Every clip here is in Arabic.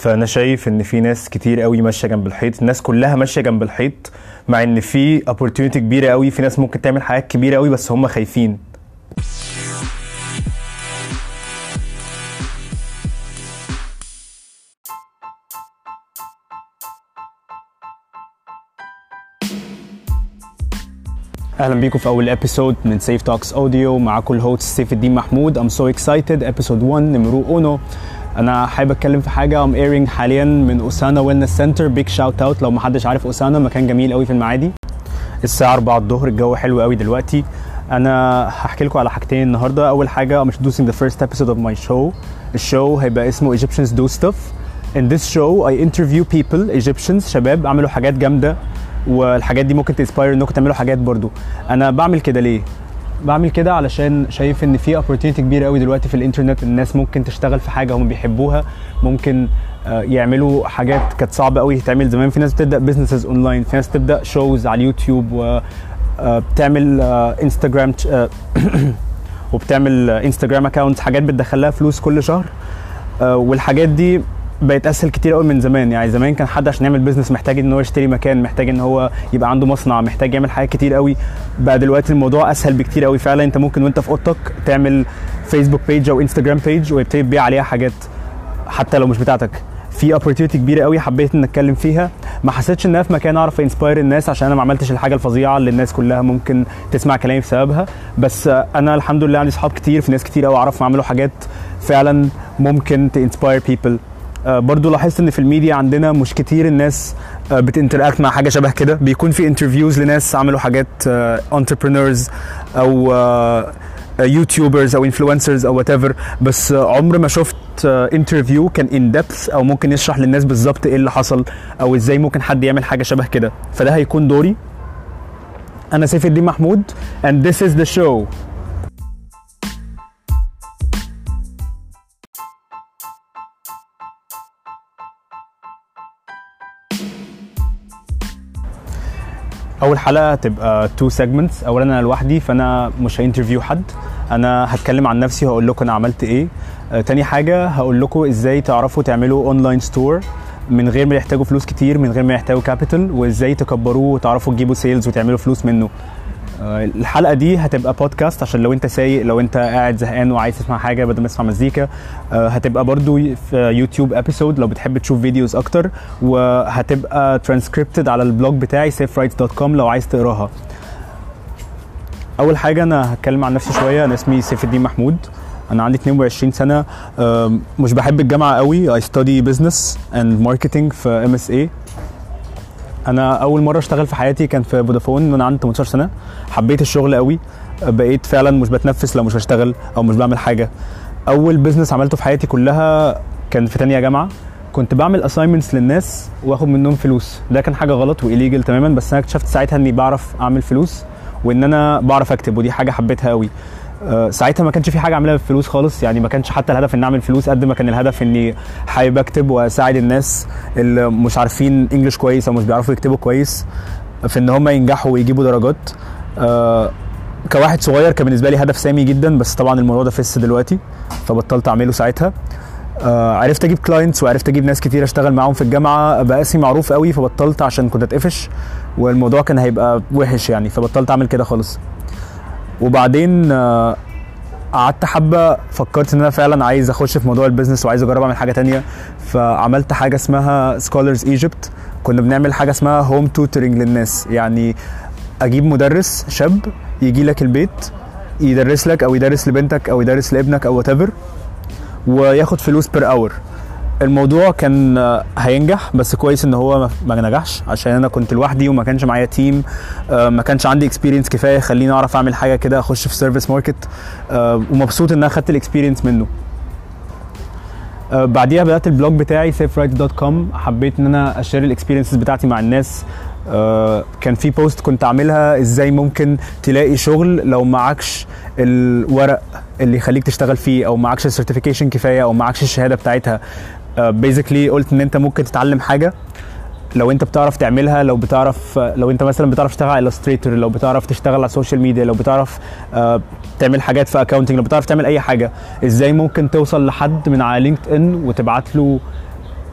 فأنا شايف إن في ناس كتير قوي ماشية جنب الحيط الناس كلها ماشية جنب الحيط مع إن في opportunity كبيرة قوي في ناس ممكن تعمل حاجات كبيرة قوي بس هم خايفين. أهلا بيكم في أول episode من Seif Talks audio معاكم ال host سيف الدين محمود. I'm so excited episode 1 numero uno. أنا حابب أتكلم في حاجة. I'm airing حاليا من أوسانا wellness center big shout out لو ما حدش عارف أوسانا مكان جميل قوي في المعادي. الساعة 4 الظهر الجو حلو قوي دلوقتي. أنا هحكي لكم على حاجتين النهارده. أول حاجة I'm introducing the first episode of my show. ال show هيبقى اسمه Egyptians do stuff. In this show I interview people Egyptians شباب عملوا حاجات جامدة. والحاجات دي ممكن ت inspire إنكم تعملوا حاجات برضو. أنا بعمل كده ليه؟ بعمل كده علشان شايف إن في opportunity كبيرة قوي دلوقتي في الإنترنت. الناس ممكن تشتغل في حاجة هم بيحبوها. ممكن آه، يعملوا حاجات كانت صعبة قوي تتعمل زمان. في ناس بتبدأ businesses online في ناس بتبدأ shows على اليوتيوب وبتعمل انستغرام وبتعمل انستغرام account حاجات بتدخلها فلوس كل شهر. آه، والحاجات دي بقت أسهل كتير قوي من زمان. يعني زمان كان حد عشان يعمل business محتاج إن هو يشتري مكان محتاج إن هو يبقى عنده مصنع محتاج يعمل حاجات كتير قوي بقى دلوقتي الموضوع أسهل بكتير قوي فعلا أنت ممكن وأنت في أوضتك تعمل فيسبوك page أو انستجرام page ويبتدي تبيع عليها حاجات حتى لو مش بتاعتك. في opportunity كبيرة قوي حبيت إن أتكلم فيها. ما حسيتش انها في مكان أعرف inspire الناس عشان أنا ما عملتش الحاجة الفظيعة اللي الناس كلها ممكن تسمع كلامي بسببها. بس أنا الحمد لله عندي اصحاب كتير في ناس كتير قوي أعرفهم عملوا حاجات فعلا ممكن ت inspire people برضو لاحظت إن في الميديا عندنا مش كتير الناس آه، بت interact مع حاجة شبه كده. بيكون في interviews لناس عملوا حاجات entrepreneurs أو YouTubers أو influencers أو what بس آه، عمر ما شفت interview كان in depth أو ممكن يشرح للناس بالظبط إيه اللي حصل أو إزاي ممكن حد يعمل حاجة شبه كده. فده هيكون دوري. أنا سيف الدين محمود and this is the show. أول حلقة هتبقى two segments اولا أنا لوحدي فأنا مش ه interview حد. أنا هتكلم عن نفسي وهقول لكم أنا عملت إيه. آه، تاني حاجة هقول لكم إزاي تعرفوا تعملوا online store من غير ما يحتاجوا فلوس كتير من غير ما يحتاجوا capital وإزاي تكبروه وتعرفوا تجيبوا sales وتعملوا فلوس منه. الحلقة دي هتبقى بودكاست عشان لو انت سايق لو انت قاعد زهقان وعايز تسمع حاجة بدل ما تسمع مزيكا آه، هتبقى برضو في يوتيوب episode لو بتحب تشوف videos أكتر وهتبقى ترانسكريبتد على البلوج بتاعي saferights.com لو عايز تقراها. أول حاجة أنا هتكلم عن نفسي شوية أنا اسمي سيف الدين محمود أنا عندي 22 سنة مش بحب الجامعة قوي I study business and marketing في MSA أنا أول مرة أشتغل في حياتي كان في فودافون وأنا عندي 18 سنة. حبيت الشغل قوي. بقيت فعلا مش بتنفس لو مش بشتغل أو مش بعمل حاجة. أول business عملته في حياتي كلها كان في تانية جامعة. كنت بعمل assignments للناس وآخد منهم فلوس. ده كان حاجة غلط و illegal تماما بس أنا اكتشفت ساعتها إني بعرف أعمل فلوس وإن أنا بعرف أكتب ودي حاجة حبيتها قوي. ساعتها ما كانش في حاجة أعملها بالفلوس خالص. يعني ما كانش حتى الهدف ان أعمل فلوس قد ما كان الهدف إني حابب اكتب وأساعد الناس اللي مش عارفين English كويس أو مش بيعرفوا يكتبوا كويس في إن هم ينجحوا ويجيبوا درجات. آه، كواحد صغير كان بالنسبة لي هدف سامي جدا بس طبعا الموضوع ده فس دلوقتي فبطلت أعمله ساعتها. آه، عرفت أجيب clients وعرفت أجيب ناس كتير أشتغل معاهم في الجامعة. بقى اسمي معروف قوي فبطلت عشان كنت أتقفش والموضوع كان هيبقى وحش يعني فبطلت أعمل كده خالص. وبعدين آه، قعدت حبة فكرت إن أنا فعلا عايز أخش في موضوع ال business وعايز اجرب أعمل حاجة تانية. فعملت حاجة اسمها Scholars Egypt كنا بنعمل حاجة اسمها home tutoring للناس. يعني أجيب مدرس شاب يجي لك البيت يدرس لك أو يدرس لبنتك أو يدرس لابنك أو what وياخد فلوس per hour الموضوع كان آه، هينجح بس كويس إن هو ما- نجحش عشان أنا كنت لوحدي وما كانش معايا team آه، ما كانش عندي experience كفاية يخليني أعرف أعمل حاجة كده أخش في service market ومبسوط إن أنا خدت ال experience منه. آه، بعديها بدأت ال blog بتاعي saferight.com حبيت إن أنا أ share ال experiences بتاعتي مع الناس. آه، كان في post كنت عاملها إزاي ممكن تلاقي شغل لو معكش الورق اللي يخليك تشتغل فيه أو معكش ال certification كفاية أو معكش الشهادة بتاعتها. basically قلت إن أنت ممكن تتعلم حاجة. لو أنت بتعرف تعملها لو بتعرف لو أنت مثلا بتعرف تشتغل على illustrator لو بتعرف تشتغل على ال social media لو بتعرف آه، تعمل حاجات في accounting لو بتعرف تعمل أي حاجة إزاي ممكن توصل لحد من على LinkedIn وتبعت له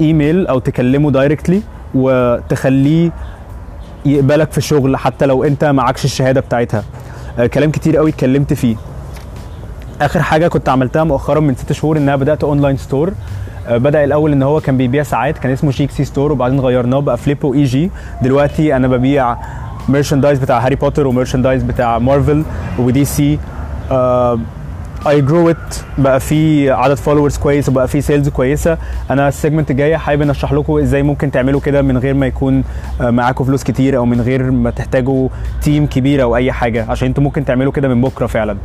ايميل أو تكلمه directly وتخليه يقبلك في شغل حتى لو أنت معكش الشهادة بتاعتها؟ آه، كلام كتير قوي اتكلمت فيه. آخر حاجة كنت عملتها مؤخرا من ست شهور ان أنا بدأت online store آه، بدأ الأول إن هو كان بيبيع ساعات كان اسمه شيك سي ستور وبعدين غيرناه بقى فليبو EG دلوقتي أنا ببيع merchandise بتاع هاري بوتر و merchandise بتاع مارفل و DC I grew it بقى في عدد followers كويس وبقى في sales كويسة. أنا ال segment الجاي حابب ان اشرح لكم إزاي ممكن تعملوا كده من غير ما يكون آه، معاكم فلوس كتير أو من غير ما تحتاجوا team كبير أو أي حاجة عشان أنتوا ممكن تعملوا كده من بكرة فعلا.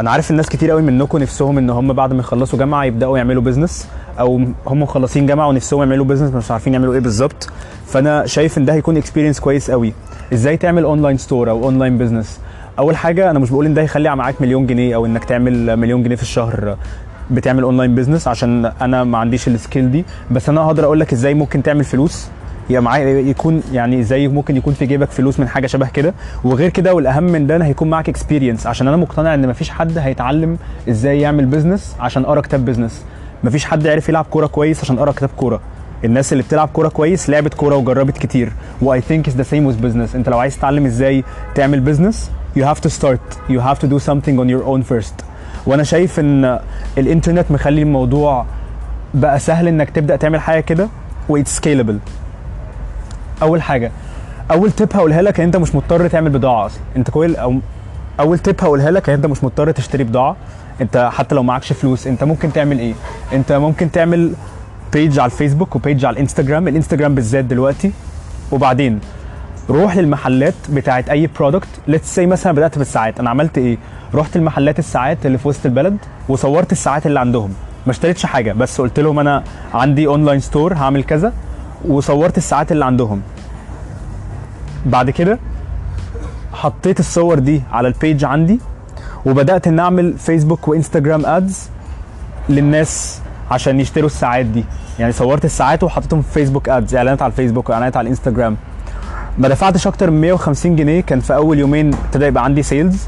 أنا عارف الناس كتير قوي منكم نفسهم ان هم بعد ما يخلصوا جامعة يبدأوا يعملوا business أو هم مخلصين جامعة ونفسهم يعملوا business مش عارفين يعملوا إيه بالظبط. فأنا شايف إن ده هيكون experience كويس قوي. إزاي تعمل online store أو online business أول حاجة أنا مش بقول إن ده هيخلي معاك مليون جنيه أو إنك تعمل مليون جنيه في الشهر بتعمل online business عشان أنا ما عنديش ال skill دي. بس أنا هقدر أقول لك إزاي ممكن تعمل فلوس. يبقى معايا يكون يعني إزاي ممكن يكون في جيبك فلوس من حاجة شبه كده. وغير كده والأهم من ده هيكون معاك experience عشان أنا مقتنع إن مفيش حد هيتعلم إزاي يعمل business عشان قرا كتاب business مفيش حد عرف يلعب كورة كويس عشان قرا كتاب كورة. الناس اللي بتلعب كورة كويس لعبت كورة وجربت كتير. و I think it's the same with business أنت لو عايز تتعلم إزاي تعمل business you have to start. You have to do something on your own first. وأنا شايف إن الإنترنت مخلي الموضوع بقى سهل إنك تبدأ تعمل حاجة كده و it's scalable أول حاجة أول tip هقولها لك إن أنت مش مضطر تعمل بضاعة أصلا. أنت كويس أو أول tip هقولها لك إن أنت مش مضطر تشتري بضاعة. أنت حتى لو معكش فلوس أنت ممكن تعمل إيه؟ أنت ممكن تعمل page على الفيسبوك و page على الإنستجرام. الإنستجرام بالذات دلوقتي. وبعدين روح للمحلات بتاعت أي product let's say مثلا بدأت بالساعات. أنا عملت إيه؟ رحت المحلات الساعات اللي في وسط البلد وصورت الساعات اللي عندهم. ما اشتريتش حاجة بس قلت لهم أنا عندي online store هعمل كذا. وصورت الساعات اللي عندهم. بعد كده حطيت الصور دي على ال page عندي وبدأت إن أعمل فيسبوك وانستجرام ads للناس عشان يشتروا الساعات دي. يعني صورت الساعات وحطيتهم في فيسبوك ads إعلانات على الفيسبوك وإعلانات على الانستجرام ما دفعتش أكتر من 150 جنيه كان في أول يومين ابتدى يبقى عندي sales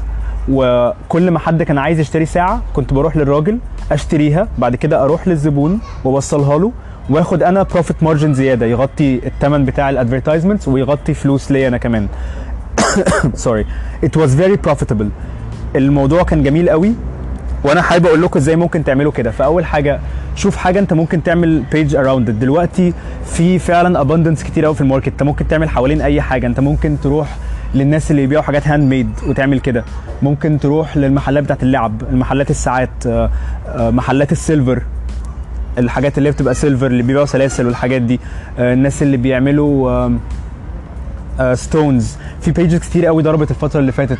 وكل ما حد كان عايز يشتري ساعة كنت بروح للراجل أشتريها بعد كده أروح للزبون وأوصلها له. واخد أنا profit margin زيادة يغطي الثمن بتاع ال advertisements ويغطي فلوس ليا أنا كمان. sorry it was very profitable الموضوع كان جميل قوي وأنا حابب أقول لكم إزاي ممكن تعملوا كده. فأول حاجة شوف حاجة أنت ممكن تعمل page around دلوقتي في فعلا abundance كتير قوي في ال market. أنت ممكن تعمل حوالين أي حاجة. أنت ممكن تروح للناس اللي بيبيعوا حاجات handmade وتعمل كده. ممكن تروح للمحلات بتاعت اللعب المحلات الساعات آه، آه، محلات ال silver الحاجات اللي بتبقى silver اللي بيبيعوا سلاسل والحاجات دي. آه، الناس اللي بيعملوا stones في pages كتير قوي ضربت الفترة اللي فاتت.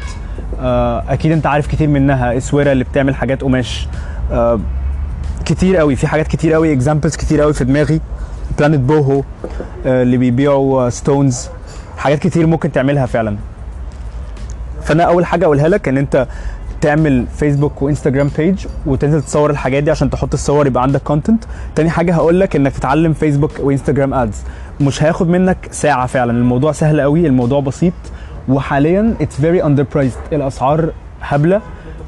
آه، أكيد أنت عارف كتير منها. اسوره اللي بتعمل حاجات قماش. آه، كتير قوي. في حاجات كتير قوي. examples كتير قوي في دماغي. بلانت بوهو آه، اللي بيبيعوا stones حاجات كتير ممكن تعملها فعلا. فأنا أول حاجة أقولها لك إن أنت تعمل فيسبوك وانستجرام page وتنزل تصور الحاجات دي عشان تحط الصور يبقى عندك content تاني حاجة هقول لك إنك تتعلم فيسبوك وانستجرام ads مش هياخد منك ساعة فعلا. الموضوع سهل قوي الموضوع بسيط. وحاليا it's very underpriced الأسعار هبلة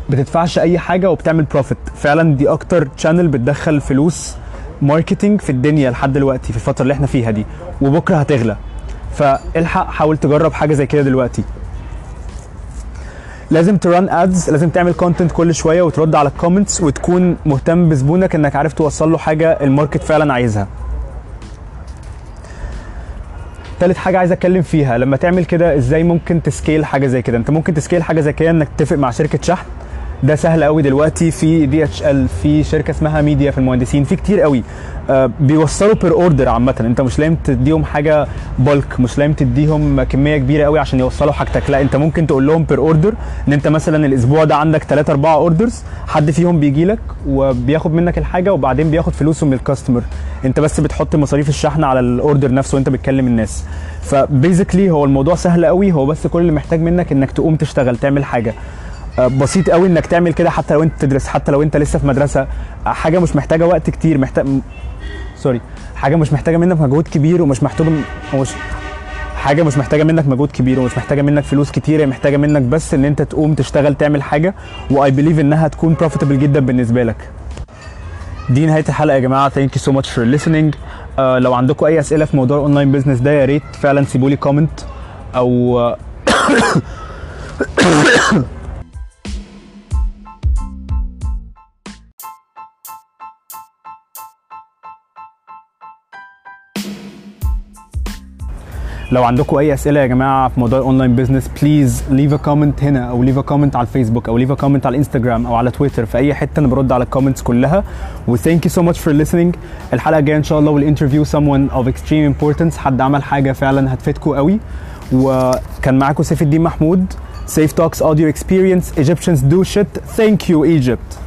بتدفعش أي حاجة وبتعمل profit فعلا دي أكتر channel بتدخل فلوس marketing في الدنيا لحد دلوقتي في الفترة اللي إحنا فيها دي. وبكرة هتغلى. فالحق حاول تجرب حاجة زي كده دلوقتي. لازم ت run ads لازم تعمل content كل شوية وترد على ال comments وتكون مهتم بزبونك إنك عارف توصل له حاجة ال market فعلا عايزها. تالت حاجة عايز أتكلم فيها لما تعمل كده إزاي ممكن ت scale حاجة زي كده؟ أنت ممكن ت scale حاجة زي كده إنك تتفق مع شركة شحن. ده سهل قوي دلوقتي في DHL في شركة اسمها ميديا في المهندسين. في كتير قوي. آه بيوصلوا per order عامة. انت مش لازم تديهم حاجة بالك مش لازم تديهم كمية كبيرة قوي عشان يوصلوا حاجتك. لا انت ممكن تقول لهم per order إن انت مثلا الأسبوع ده عندك 3 4 orders حد فيهم بيجي لك وبياخد منك الحاجة وبعدين بياخد فلوسه من ال customer انت بس بتحط مصاريف الشحن على ال order نفسه وانت بتكلم الناس. ف basically هو الموضوع سهل قوي. هو بس كل اللي محتاج منك إنك تقوم تشتغل تعمل حاجة. بسيط قوي انك تعمل كده حتى لو انت تدرس حتى لو انت لسه في مدرسة. آه، حاجة مش محتاجة وقت كتير محتاج، sorry. حاجة مش محتاجة منك مجهود كبير ومش محتاج مش حاجة مش محتاجة منك مجهود كبير ومش محتاجة منك فلوس كتير هي محتاجة منك بس إن أنت تقوم تشتغل تعمل حاجة. و I believe إنها تكون profitable جدا بالنسبة لك. دي نهاية الحلقة يا جماعة. Thank you so much for listening. آه لو عندكم أي أسئلة في موضوع ال online business ده يا ريت فعلا سيبوا لي comment أو لو عندكم أي أسئلة يا جماعة في موضوع ال online business please leave a comment هنا أو leave a comment على الفيسبوك أو leave a comment على الإنستجرام أو على تويتر. في أي حتة أنا برد على ال comments كلها. و thank you so much for listening. الحلقة الجاية إن شاء الله وال interview someone of extreme importance. حد عمل حاجة فعلا هتفيدكم قوي. وكان معاكم سيف الدين محمود. Seif Talks Audio Experience. Egyptians do shit. Thank you Egypt.